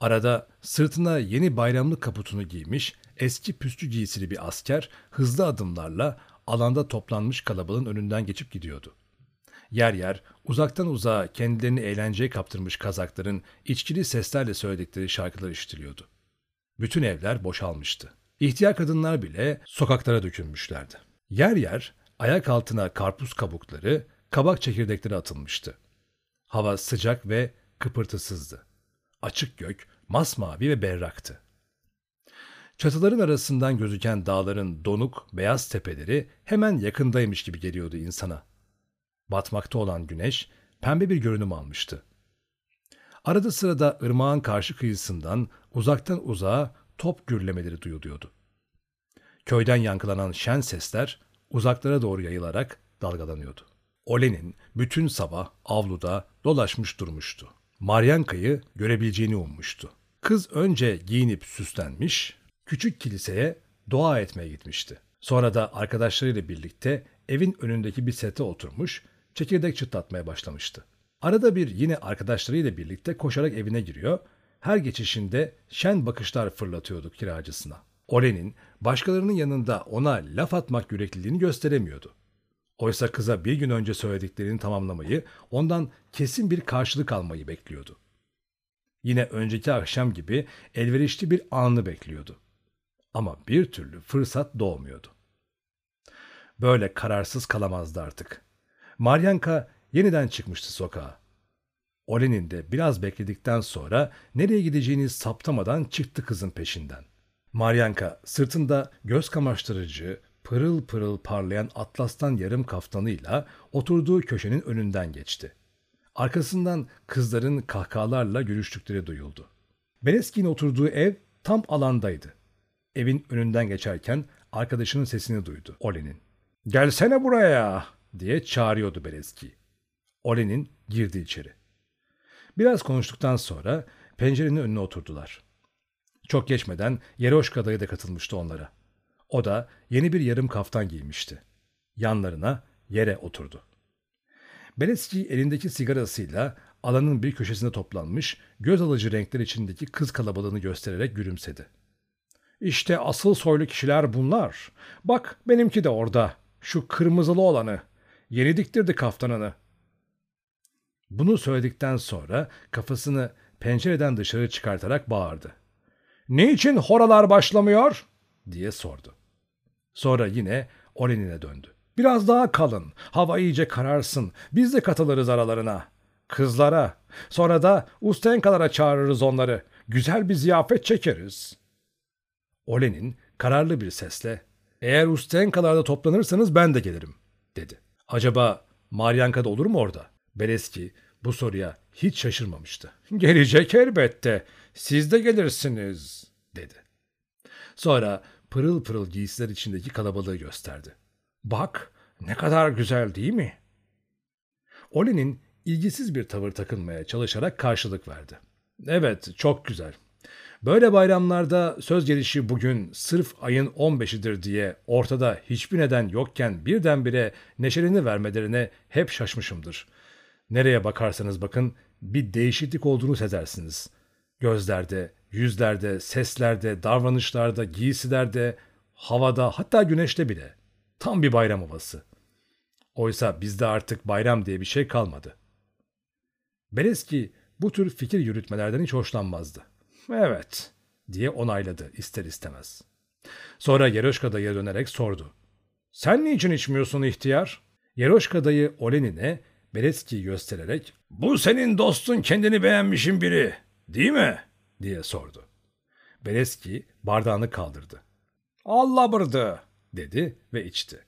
Arada sırtına yeni bayramlık kaputunu giymiş, eski püstü giysili bir asker hızlı adımlarla alanda toplanmış kalabalığın önünden geçip gidiyordu. Yer yer uzaktan uzağa kendilerini eğlenceye kaptırmış kazakların içkili seslerle söyledikleri şarkılar işitiliyordu. Bütün evler boşalmıştı. İhtiyar kadınlar bile sokaklara dökülmüşlerdi. Yer yer ayak altına karpuz kabukları, kabak çekirdekleri atılmıştı. Hava sıcak ve kıpırtısızdı. Açık gök masmavi ve berraktı. Çatıların arasından gözüken dağların donuk, beyaz tepeleri hemen yakındaymış gibi geliyordu insana. Batmakta olan güneş pembe bir görünüm almıştı. Arada sırada ırmağın karşı kıyısından uzaktan uzağa top gürlemeleri duyuluyordu. Köyden yankılanan şen sesler uzaklara doğru yayılarak dalgalanıyordu. Olenin bütün sabah avluda dolaşmış durmuştu. Maryanka'yı görebileceğini ummuştu. Kız önce giyinip süslenmiş, küçük kiliseye dua etmeye gitmişti. Sonra da arkadaşlarıyla birlikte evin önündeki bir sete oturmuş, çekirdek çıtlatmaya başlamıştı. Arada bir yine arkadaşlarıyla birlikte koşarak evine giriyor, her geçişinde şen bakışlar fırlatıyordu kiracısına. Olen'in başkalarının yanında ona laf atmak yürekliliğini gösteremiyordu. Oysa kıza bir gün önce söylediklerini tamamlamayı, ondan kesin bir karşılık almayı bekliyordu. Yine önceki akşam gibi elverişli bir anı bekliyordu. Ama bir türlü fırsat doğmuyordu. Böyle kararsız kalamazdı artık. Maryanka yeniden çıkmıştı sokağa. Olen'in de biraz bekledikten sonra nereye gideceğini saptamadan çıktı kızın peşinden. Maryanka sırtında göz kamaştırıcı, pırıl pırıl parlayan atlastan yarım kaftanıyla oturduğu köşenin önünden geçti. Arkasından kızların kahkahalarla görüştükleri duyuldu. Bereski'nin oturduğu ev tam alandaydı. Evin önünden geçerken arkadaşının sesini duydu Olen'in. ''Gelsene buraya!'' diye çağırıyordu Bereski. Olen'in girdi içeri. Biraz konuştuktan sonra pencerenin önüne oturdular. Çok geçmeden Yeroşka dayı da katılmıştı onlara. O da yeni bir yarım kaftan giymişti. Yanlarına yere oturdu. Beletski elindeki sigarasıyla alanın bir köşesine toplanmış, göz alıcı renkler içindeki kız kalabalığını göstererek gülümsedi. İşte asıl soylu kişiler bunlar. Bak benimki de orada. Şu kırmızılı olanı. Yeni diktirdi kaftanını. Bunu söyledikten sonra kafasını pencereden dışarı çıkartarak bağırdı. Niçin horalar başlamıyor? diye sordu. Sonra yine Olen'ine döndü. Biraz daha kalın, hava iyice kararsın, biz de katılırız aralarına. Kızlara, sonra da Ustenkalara çağırırız onları, güzel bir ziyafet çekeriz. Olen'in kararlı bir sesle, eğer Ustenkalarda toplanırsanız ben de gelirim, dedi. Acaba Maryanka da olur mu orada? Beleski bu soruya hiç şaşırmamıştı. Gelecek elbette, siz de gelirsiniz, dedi. Sonra pırıl pırıl giysiler içindeki kalabalığı gösterdi. Bak ne kadar güzel değil mi? Oli'nin ilgisiz bir tavır takınmaya çalışarak karşılık verdi. Evet çok güzel. Böyle bayramlarda söz gelişi bugün sırf ayın 15'idir diye ortada hiçbir neden yokken birdenbire neşelini vermelerine hep şaşmışımdır. Nereye bakarsanız bakın bir değişiklik olduğunu sezersiniz. Gözlerde, yüzlerde, seslerde, davranışlarda, giysilerde, havada hatta güneşte bile. Tam bir bayram havası. Oysa bizde artık bayram diye bir şey kalmadı. Beleski bu tür fikir yürütmelerden hiç hoşlanmazdı. Evet, diye onayladı ister istemez. Sonra Yeroşka dayıya dönerek sordu. Sen niçin içmiyorsun ihtiyar? Yeroşka dayı Olenin'e Beretski'yi göstererek ''Bu senin dostun kendini beğenmişin biri, değil mi?'' diye sordu. Beretski bardağını kaldırdı. ''Allah bırdı'' dedi ve içti.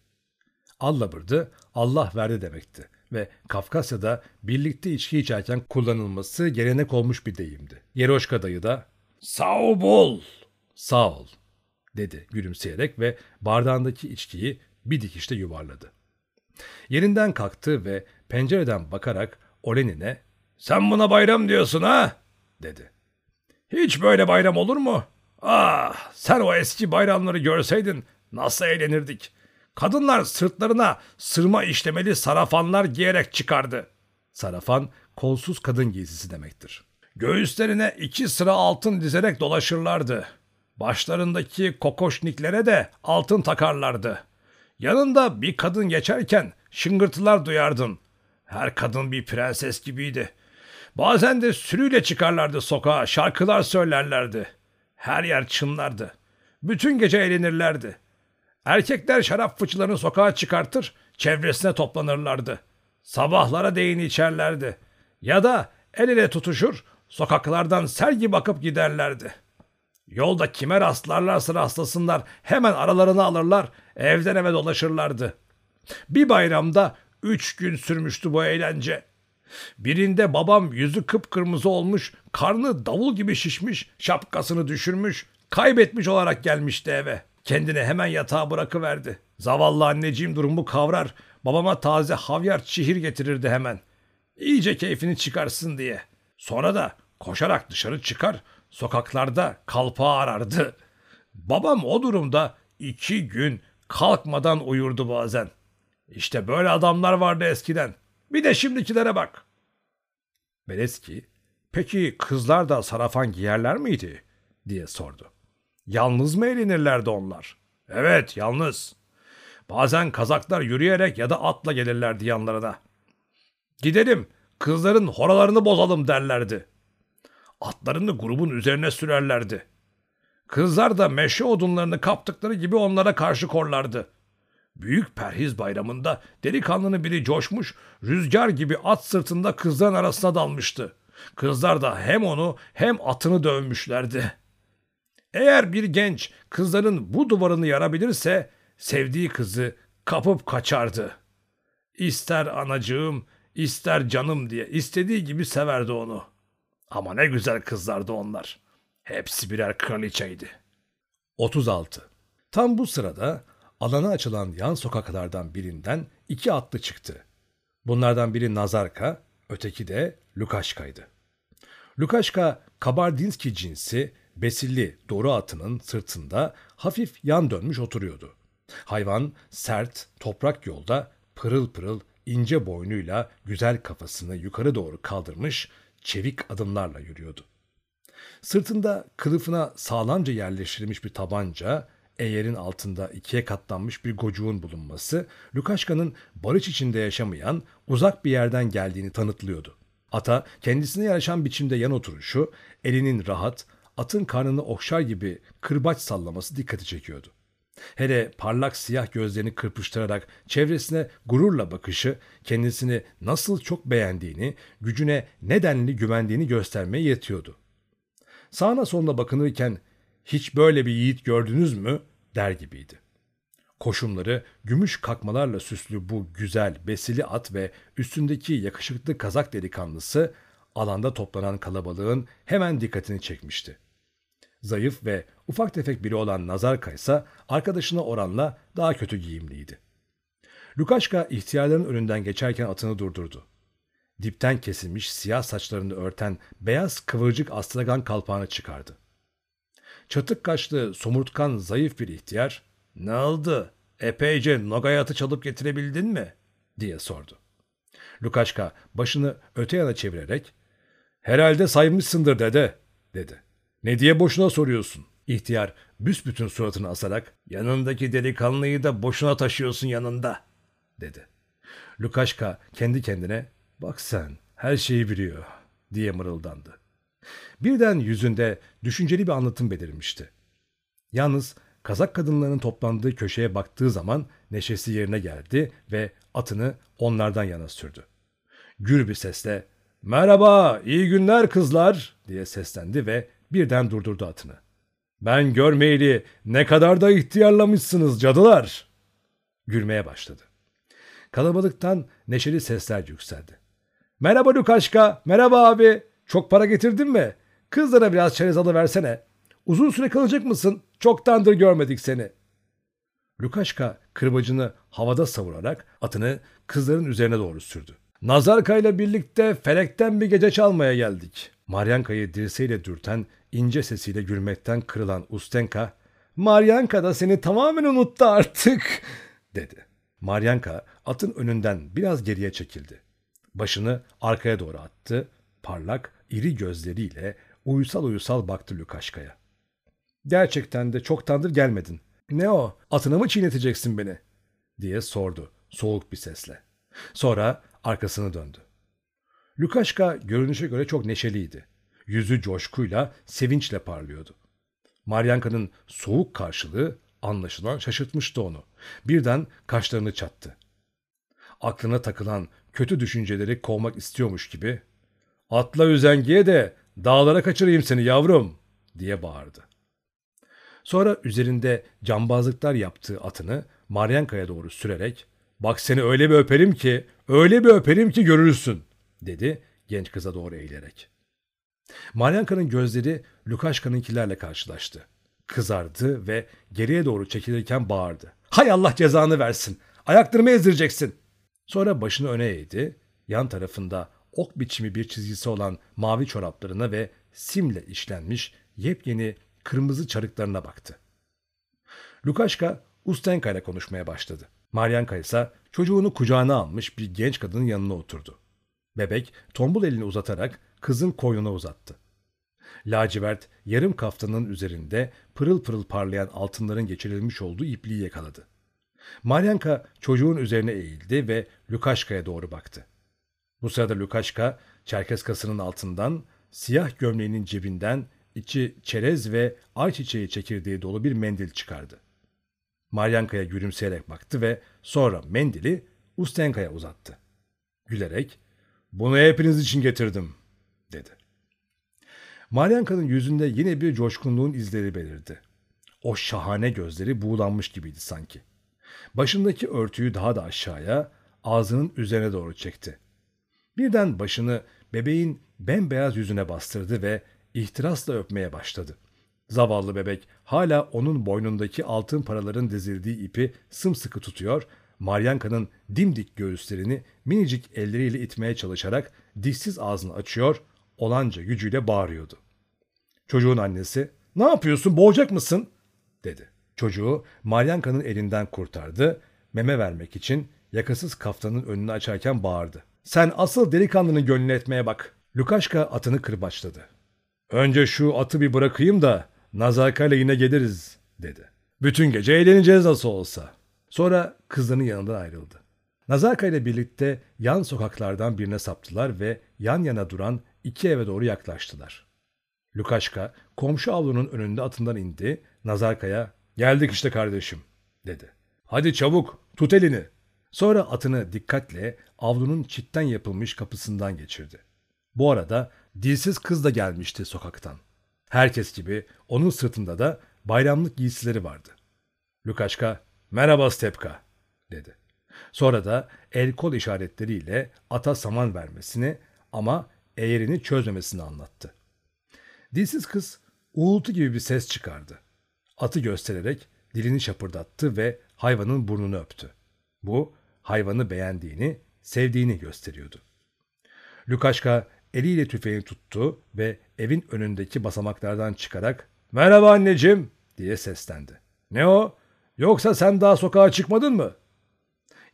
Allah bırdı, Allah verdi demekti ve Kafkasya'da birlikte içki içerken kullanılması gelenek olmuş bir deyimdi. Yeroşka dayı da ''Sağ ol ''Sağ ol'' dedi gülümseyerek ve bardağındaki içkiyi bir dikişte yuvarladı. Yerinden kalktı ve pencereden bakarak Olenin'e ''Sen buna bayram diyorsun ha?'' Dedi. ''Hiç böyle bayram olur mu? Ah sen o eski bayramları görseydin nasıl eğlenirdik. Kadınlar sırtlarına sırma işlemeli sarafanlar giyerek çıkardı. Sarafan kolsuz kadın giysisi demektir. Göğüslerine iki sıra altın dizerek dolaşırlardı. Başlarındaki kokoşniklere de altın takarlardı. Yanında bir kadın geçerken şıngırtılar duyardın. Her kadın bir prenses gibiydi. Bazen de sürüyle çıkarlardı sokağa, şarkılar söylerlerdi. Her yer çınlardı. Bütün gece eğlenirlerdi. Erkekler şarap fıçılarını sokağa çıkartır, çevresine toplanırlardı. Sabahlara değin içerlerdi. Ya da el ele tutuşur, sokaklardan sel gibi akıp giderlerdi. Yolda kime rastlarlarsa rastlasınlar hemen aralarını alırlar, evden eve dolaşırlardı. Bir bayramda üç gün sürmüştü bu eğlence. Birinde babam yüzü kıpkırmızı olmuş, karnı davul gibi şişmiş, şapkasını düşürmüş, kaybetmiş olarak gelmişti eve. Kendini hemen yatağa bırakıverdi. Zavallı anneciğim durumu kavrar, babama taze havyar çihir getirirdi hemen. İyice keyfini çıkarsın diye. Sonra da koşarak dışarı çıkar, sokaklarda kalpağı arardı. Babam o durumda iki gün kalkmadan uyurdu bazen. İşte böyle adamlar vardı eskiden. Bir de şimdikilere bak. Beleski, peki kızlar da sarafan giyerler miydi? diye sordu. Yalnız mı eğlenirlerdi onlar? Evet, yalnız. Bazen kazaklar yürüyerek ya da atla gelirlerdi yanlarına. Gidelim, kızların horalarını bozalım derlerdi. Atlarını grubun üzerine sürerlerdi. Kızlar da meşe odunlarını kaptıkları gibi onlara karşı korlardı. Büyük perhiz bayramında delikanlının biri coşmuş, rüzgar gibi at sırtında kızların arasına dalmıştı. Kızlar da hem onu hem atını dövmüşlerdi. Eğer bir genç kızların bu duvarını yarabilirse sevdiği kızı kapıp kaçardı. İster anacığım, ister canım diye istediği gibi severdi onu. Ama ne güzel kızlardı onlar. Hepsi birer kraliçeydi. 36. Tam bu sırada alana açılan yan sokaklardan birinden iki atlı çıktı. Bunlardan biri Nazarka, öteki de Lukaşka'ydı. Lukaşka, Kabardinski cinsi, besilli doğru atının sırtında hafif yan dönmüş oturuyordu. Hayvan sert, toprak yolda pırıl pırıl ince boynuyla güzel kafasını yukarı doğru kaldırmış, çevik adımlarla yürüyordu. Sırtında kılıfına sağlamca yerleştirilmiş bir tabanca, eğerin altında ikiye katlanmış bir gocuğun bulunması, Lukaşka'nın barış içinde yaşamayan, uzak bir yerden geldiğini tanıtlıyordu. Ata kendisine yaraşan biçimde yan oturuşu, elinin rahat, atın karnını okşar gibi kırbaç sallaması dikkati çekiyordu. Hele parlak siyah gözlerini kırpıştırarak çevresine gururla bakışı kendisini nasıl çok beğendiğini, gücüne nedenli güvendiğini göstermeye yetiyordu. Sağına soluna bakınırken hiç böyle bir yiğit gördünüz mü der gibiydi. Koşumları gümüş kakmalarla süslü bu güzel besili at ve üstündeki yakışıklı kazak delikanlısı alanda toplanan kalabalığın hemen dikkatini çekmişti. Zayıf ve Ufak tefek biri olan Nazarka ise arkadaşına oranla daha kötü giyimliydi. Lukaşka ihtiyarların önünden geçerken atını durdurdu. Dipten kesilmiş siyah saçlarını örten beyaz kıvırcık astragan kalpağını çıkardı. Çatık kaşlı, somurtkan, zayıf bir ihtiyar, ''Ne oldu? Epeyce nogayatı çalıp getirebildin mi?'' diye sordu. Lukaşka başını öte yana çevirerek, ''Herhalde saymışsındır dede.'' dedi. ''Ne diye boşuna soruyorsun?'' İhtiyar büsbütün suratını asarak, ''Yanındaki delikanlıyı da boşuna taşıyorsun yanında.'' dedi. Lukaşka kendi kendine, ''Bak sen, her şeyi biliyor.'' diye mırıldandı. Birden yüzünde düşünceli bir anlatım belirmişti. Yalnız Kazak kadınlarının toplandığı köşeye baktığı zaman neşesi yerine geldi ve atını onlardan yana sürdü. Gür bir sesle ''Merhaba, iyi günler kızlar'' diye seslendi ve birden durdurdu atını. ''Ben görmeyeli ne kadar da ihtiyarlamışsınız cadılar!'' Gülmeye başladı. Kalabalıktan neşeli sesler yükseldi. ''Merhaba Lukaşka, merhaba abi, çok para getirdin mi? Kızlara biraz çerez alıversene. Uzun süre kalacak mısın? Çoktandır görmedik seni. Lukaşka kırbacını havada savurarak atını kızların üzerine doğru sürdü. Nazarka ile birlikte felekten bir gece çalmaya geldik. Maryanka'yı dirseğiyle dürten, ince sesiyle gülmekten kırılan Ustenka, Maryanka da seni tamamen unuttu artık, *laughs* dedi. Maryanka atın önünden biraz geriye çekildi. Başını arkaya doğru attı, parlak, iri gözleriyle uysal uysal baktı Lukaşka'ya. Gerçekten de çoktandır gelmedin. Ne o? Atına mı çiğneteceksin beni? diye sordu soğuk bir sesle. Sonra arkasını döndü. Lukaşka görünüşe göre çok neşeliydi. Yüzü coşkuyla, sevinçle parlıyordu. Maryanka'nın soğuk karşılığı anlaşılan şaşırtmıştı onu. Birden kaşlarını çattı. Aklına takılan kötü düşünceleri kovmak istiyormuş gibi ''Atla üzengiye de dağlara kaçırayım seni yavrum!'' diye bağırdı. Sonra üzerinde cambazlıklar yaptığı atını Maryanka'ya doğru sürerek ''Bak seni öyle bir öperim ki, öyle bir öperim ki görürsün.'' dedi genç kıza doğru eğilerek. Maryanka'nın gözleri Lukaşka'nınkilerle karşılaştı. Kızardı ve geriye doğru çekilirken bağırdı. ''Hay Allah cezanı versin! Ayaklarımı ezdireceksin!'' Sonra başını öne eğdi, yan tarafında ok biçimi bir çizgisi olan mavi çoraplarına ve simle işlenmiş yepyeni kırmızı çarıklarına baktı. Lukaşka Ustenka ile konuşmaya başladı. Maryanka ise çocuğunu kucağına almış bir genç kadının yanına oturdu. Bebek tombul elini uzatarak kızın koynuna uzattı. Lacivert yarım kaftanın üzerinde pırıl pırıl parlayan altınların geçirilmiş olduğu ipliği yakaladı. Maryanka çocuğun üzerine eğildi ve Lukaşka'ya doğru baktı. Bu sırada Lukaşka çerkeskasının altından siyah gömleğinin cebinden içi çerez ve ayçiçeği çekirdeği dolu bir mendil çıkardı. Maryanka'ya gülümseyerek baktı ve sonra mendili Ustenka'ya uzattı. Gülerek, ''Bunu hepiniz için getirdim.'' dedi. Maryanka'nın yüzünde yine bir coşkunluğun izleri belirdi. O şahane gözleri buğulanmış gibiydi sanki. Başındaki örtüyü daha da aşağıya, ağzının üzerine doğru çekti. Birden başını bebeğin bembeyaz yüzüne bastırdı ve ihtirasla öpmeye başladı. Zavallı bebek hala onun boynundaki altın paraların dizildiği ipi sımsıkı tutuyor, Maryanka'nın dimdik göğüslerini minicik elleriyle itmeye çalışarak dişsiz ağzını açıyor, olanca gücüyle bağırıyordu. Çocuğun annesi, ''Ne yapıyorsun, boğacak mısın?'' dedi. Çocuğu Maryanka'nın elinden kurtardı, meme vermek için yakasız kaftanın önünü açarken bağırdı. ''Sen asıl delikanlının gönlünü etmeye bak.'' Lukaşka atını kırbaçladı. Önce şu atı bir bırakayım da Nazarka'yla yine geliriz dedi. Bütün gece eğleneceğiz nasıl olsa. Sonra kızının yanından ayrıldı. Nazarka ile birlikte yan sokaklardan birine saptılar ve yan yana duran iki eve doğru yaklaştılar. Lukaşka komşu avlunun önünde atından indi. Nazarka'ya geldik işte kardeşim dedi. Hadi çabuk tut elini. Sonra atını dikkatle avlunun çitten yapılmış kapısından geçirdi. Bu arada dilsiz kız da gelmişti sokaktan. Herkes gibi onun sırtında da bayramlık giysileri vardı. Lukaşka, merhaba Stepka, dedi. Sonra da el kol işaretleriyle ata saman vermesini ama eğerini çözmemesini anlattı. Dilsiz kız uğultu gibi bir ses çıkardı. Atı göstererek dilini şapırdattı ve hayvanın burnunu öptü. Bu hayvanı beğendiğini, sevdiğini gösteriyordu. Lukaşka eliyle tüfeğini tuttu ve evin önündeki basamaklardan çıkarak ''Merhaba anneciğim'' diye seslendi. ''Ne o? Yoksa sen daha sokağa çıkmadın mı?''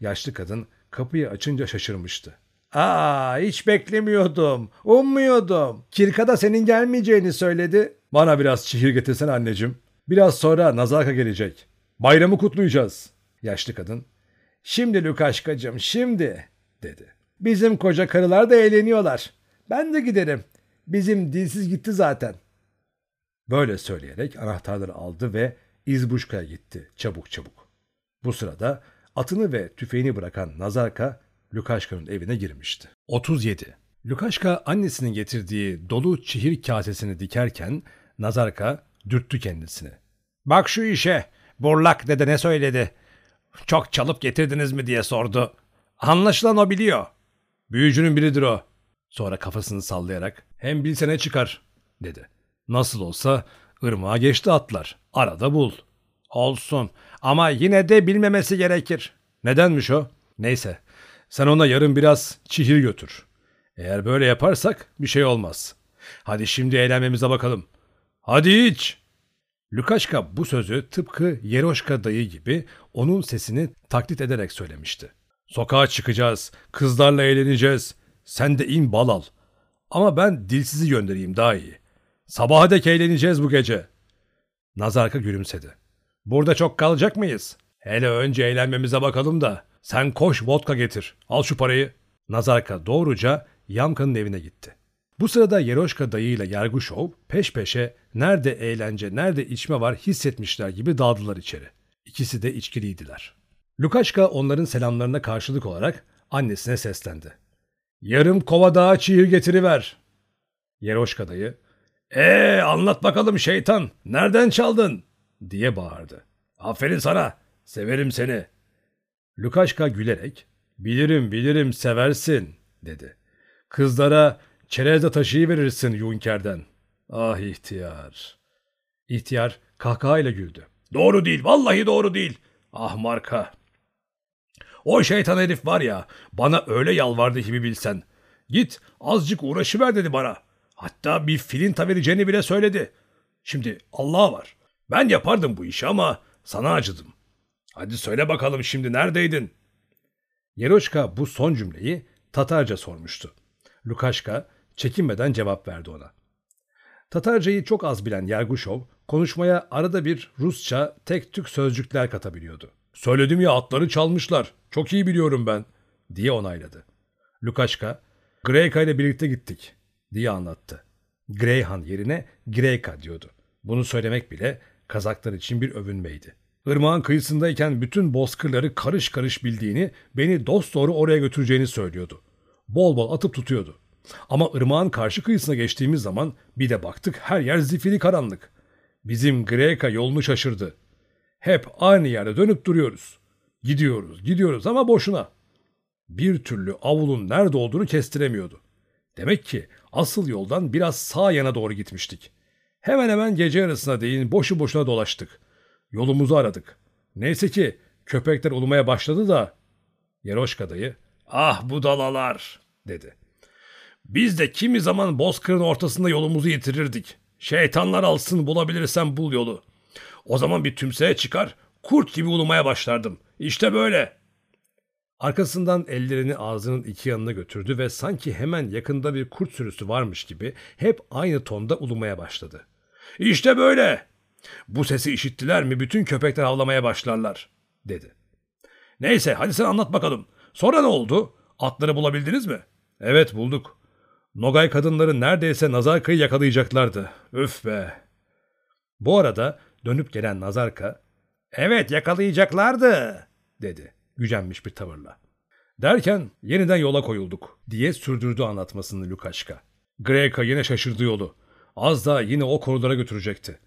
Yaşlı kadın kapıyı açınca şaşırmıştı. ''Aa hiç beklemiyordum, ummuyordum. Kirka da senin gelmeyeceğini söyledi.'' ''Bana biraz çihir getirsene anneciğim. Biraz sonra Nazarka gelecek. Bayramı kutlayacağız.'' Yaşlı kadın ''Şimdi Lukaşkacığım şimdi'' dedi. ''Bizim koca karılar da eğleniyorlar. Ben de giderim. Bizim dilsiz gitti zaten.'' Böyle söyleyerek anahtarları aldı ve İzbuşka'ya gitti çabuk çabuk. Bu sırada atını ve tüfeğini bırakan Nazarka Lukaşka'nın evine girmişti. 37. Lukaşka annesinin getirdiği dolu çihir kasesini dikerken Nazarka dürttü kendisini. Bak şu işe. Burlak dede ne söyledi? Çok çalıp getirdiniz mi diye sordu. Anlaşılan o biliyor. Büyücünün biridir o. Sonra kafasını sallayarak hem bilsene çıkar dedi. Nasıl olsa ırmağa geçti atlar. Arada bul. Olsun ama yine de bilmemesi gerekir. Nedenmiş o? Neyse sen ona yarın biraz çihir götür. Eğer böyle yaparsak bir şey olmaz. Hadi şimdi eğlenmemize bakalım. Hadi iç. Lukaşka bu sözü tıpkı Yeroşka dayı gibi onun sesini taklit ederek söylemişti. Sokağa çıkacağız, kızlarla eğleneceğiz. Sen de in bal al. Ama ben dilsizi göndereyim daha iyi. Sabaha dek eğleneceğiz bu gece. Nazarka gülümsedi. Burada çok kalacak mıyız? Hele önce eğlenmemize bakalım da. Sen koş vodka getir. Al şu parayı. Nazarka doğruca Yamka'nın evine gitti. Bu sırada Yeroşka dayıyla Yerguşov peş peşe nerede eğlence nerede içme var hissetmişler gibi daldılar içeri. İkisi de içkiliydiler. Lukaşka onların selamlarına karşılık olarak annesine seslendi. Yarım kova daha çiğir getiriver. Yeroşka dayı, ee anlat bakalım şeytan, nereden çaldın? diye bağırdı. Aferin sana, severim seni. Lukaşka gülerek, bilirim bilirim seversin, dedi. Kızlara çerezde taşıyı verirsin Yunker'den. Ah ihtiyar. İhtiyar kahkahayla güldü. Doğru değil, vallahi doğru değil. Ah marka. O şeytan herif var ya, bana öyle yalvardı gibi bilsen. Git azıcık uğraşıver dedi bana. Hatta bir filinta vereceğini bile söyledi. Şimdi Allah var. Ben yapardım bu işi ama sana acıdım. Hadi söyle bakalım şimdi neredeydin? Yeroşka bu son cümleyi Tatarca sormuştu. Lukaşka çekinmeden cevap verdi ona. Tatarcayı çok az bilen Yerguşov konuşmaya arada bir Rusça tek tük sözcükler katabiliyordu. Söyledim ya atları çalmışlar. Çok iyi biliyorum ben diye onayladı. Lukaşka, Greyka ile birlikte gittik diye anlattı. Greyhan yerine Greyka diyordu. Bunu söylemek bile Kazaklar için bir övünmeydi. Irmağın kıyısındayken bütün bozkırları karış karış bildiğini, beni dost doğru oraya götüreceğini söylüyordu. Bol bol atıp tutuyordu. Ama ırmağın karşı kıyısına geçtiğimiz zaman bir de baktık her yer zifiri karanlık. Bizim Greka yolunu şaşırdı. Hep aynı yerde dönüp duruyoruz. Gidiyoruz, gidiyoruz ama boşuna. Bir türlü avulun nerede olduğunu kestiremiyordu. Demek ki asıl yoldan biraz sağ yana doğru gitmiştik. Hemen hemen gece yarısına değin boşu boşuna dolaştık. Yolumuzu aradık. Neyse ki köpekler ulumaya başladı da... Yeroşka dayı, ah bu dalalar dedi. Biz de kimi zaman bozkırın ortasında yolumuzu yitirirdik. Şeytanlar alsın bulabilirsen bul yolu. O zaman bir tümseye çıkar, kurt gibi ulumaya başlardım. İşte böyle. Arkasından ellerini ağzının iki yanına götürdü ve sanki hemen yakında bir kurt sürüsü varmış gibi hep aynı tonda ulumaya başladı. İşte böyle. Bu sesi işittiler mi bütün köpekler avlamaya başlarlar, dedi. Neyse hadi sen anlat bakalım. Sonra ne oldu? Atları bulabildiniz mi? Evet bulduk. Nogay kadınları neredeyse Nazarka'yı yakalayacaklardı. Üf be. Bu arada dönüp gelen Nazarka, evet yakalayacaklardı, dedi gücenmiş bir tavırla. Derken yeniden yola koyulduk diye sürdürdü anlatmasını Lukaşka. Greka yine şaşırdı yolu. Az daha yine o korulara götürecekti.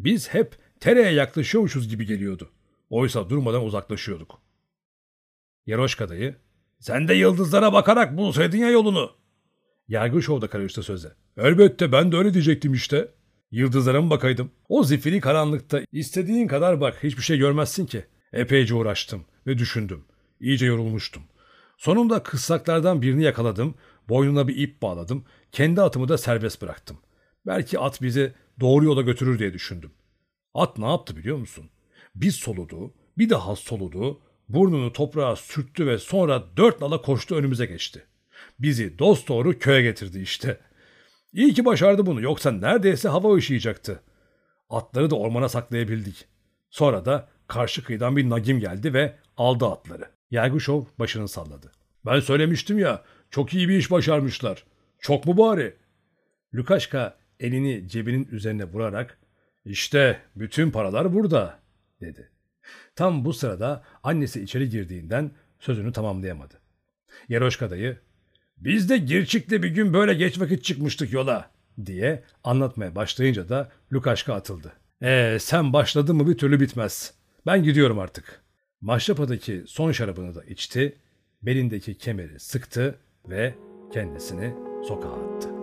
Biz hep tereye yaklaşıyormuşuz gibi geliyordu. Oysa durmadan uzaklaşıyorduk. Yeroşka dayı, sen de yıldızlara bakarak bulsaydın ya yolunu. Yargıçov da karıştı söze. Elbette ben de öyle diyecektim işte. Yıldızlara mı bakaydım? O zifiri karanlıkta istediğin kadar bak hiçbir şey görmezsin ki. Epeyce uğraştım ve düşündüm. İyice yorulmuştum. Sonunda kıssaklardan birini yakaladım, boynuna bir ip bağladım, kendi atımı da serbest bıraktım. Belki at bizi doğru yola götürür diye düşündüm. At ne yaptı biliyor musun? Bir soludu, bir daha soludu, burnunu toprağa sürttü ve sonra dört nala koştu önümüze geçti. Bizi dost doğru köye getirdi işte. İyi ki başardı bunu yoksa neredeyse hava ışıyacaktı. Atları da ormana saklayabildik. Sonra da karşı kıyıdan bir nagim geldi ve aldı atları. Yerguşov başını salladı. Ben söylemiştim ya çok iyi bir iş başarmışlar. Çok mu bari? Lukaşka elini cebinin üzerine vurarak işte bütün paralar burada dedi. Tam bu sırada annesi içeri girdiğinden sözünü tamamlayamadı. Yeroşka dayı biz de Girçik'te bir gün böyle geç vakit çıkmıştık yola diye anlatmaya başlayınca da Lukaşka atıldı. Ee sen başladın mı bir türlü bitmez. Ben gidiyorum artık. Maşrapa'daki son şarabını da içti, belindeki kemeri sıktı ve kendisini sokağa attı.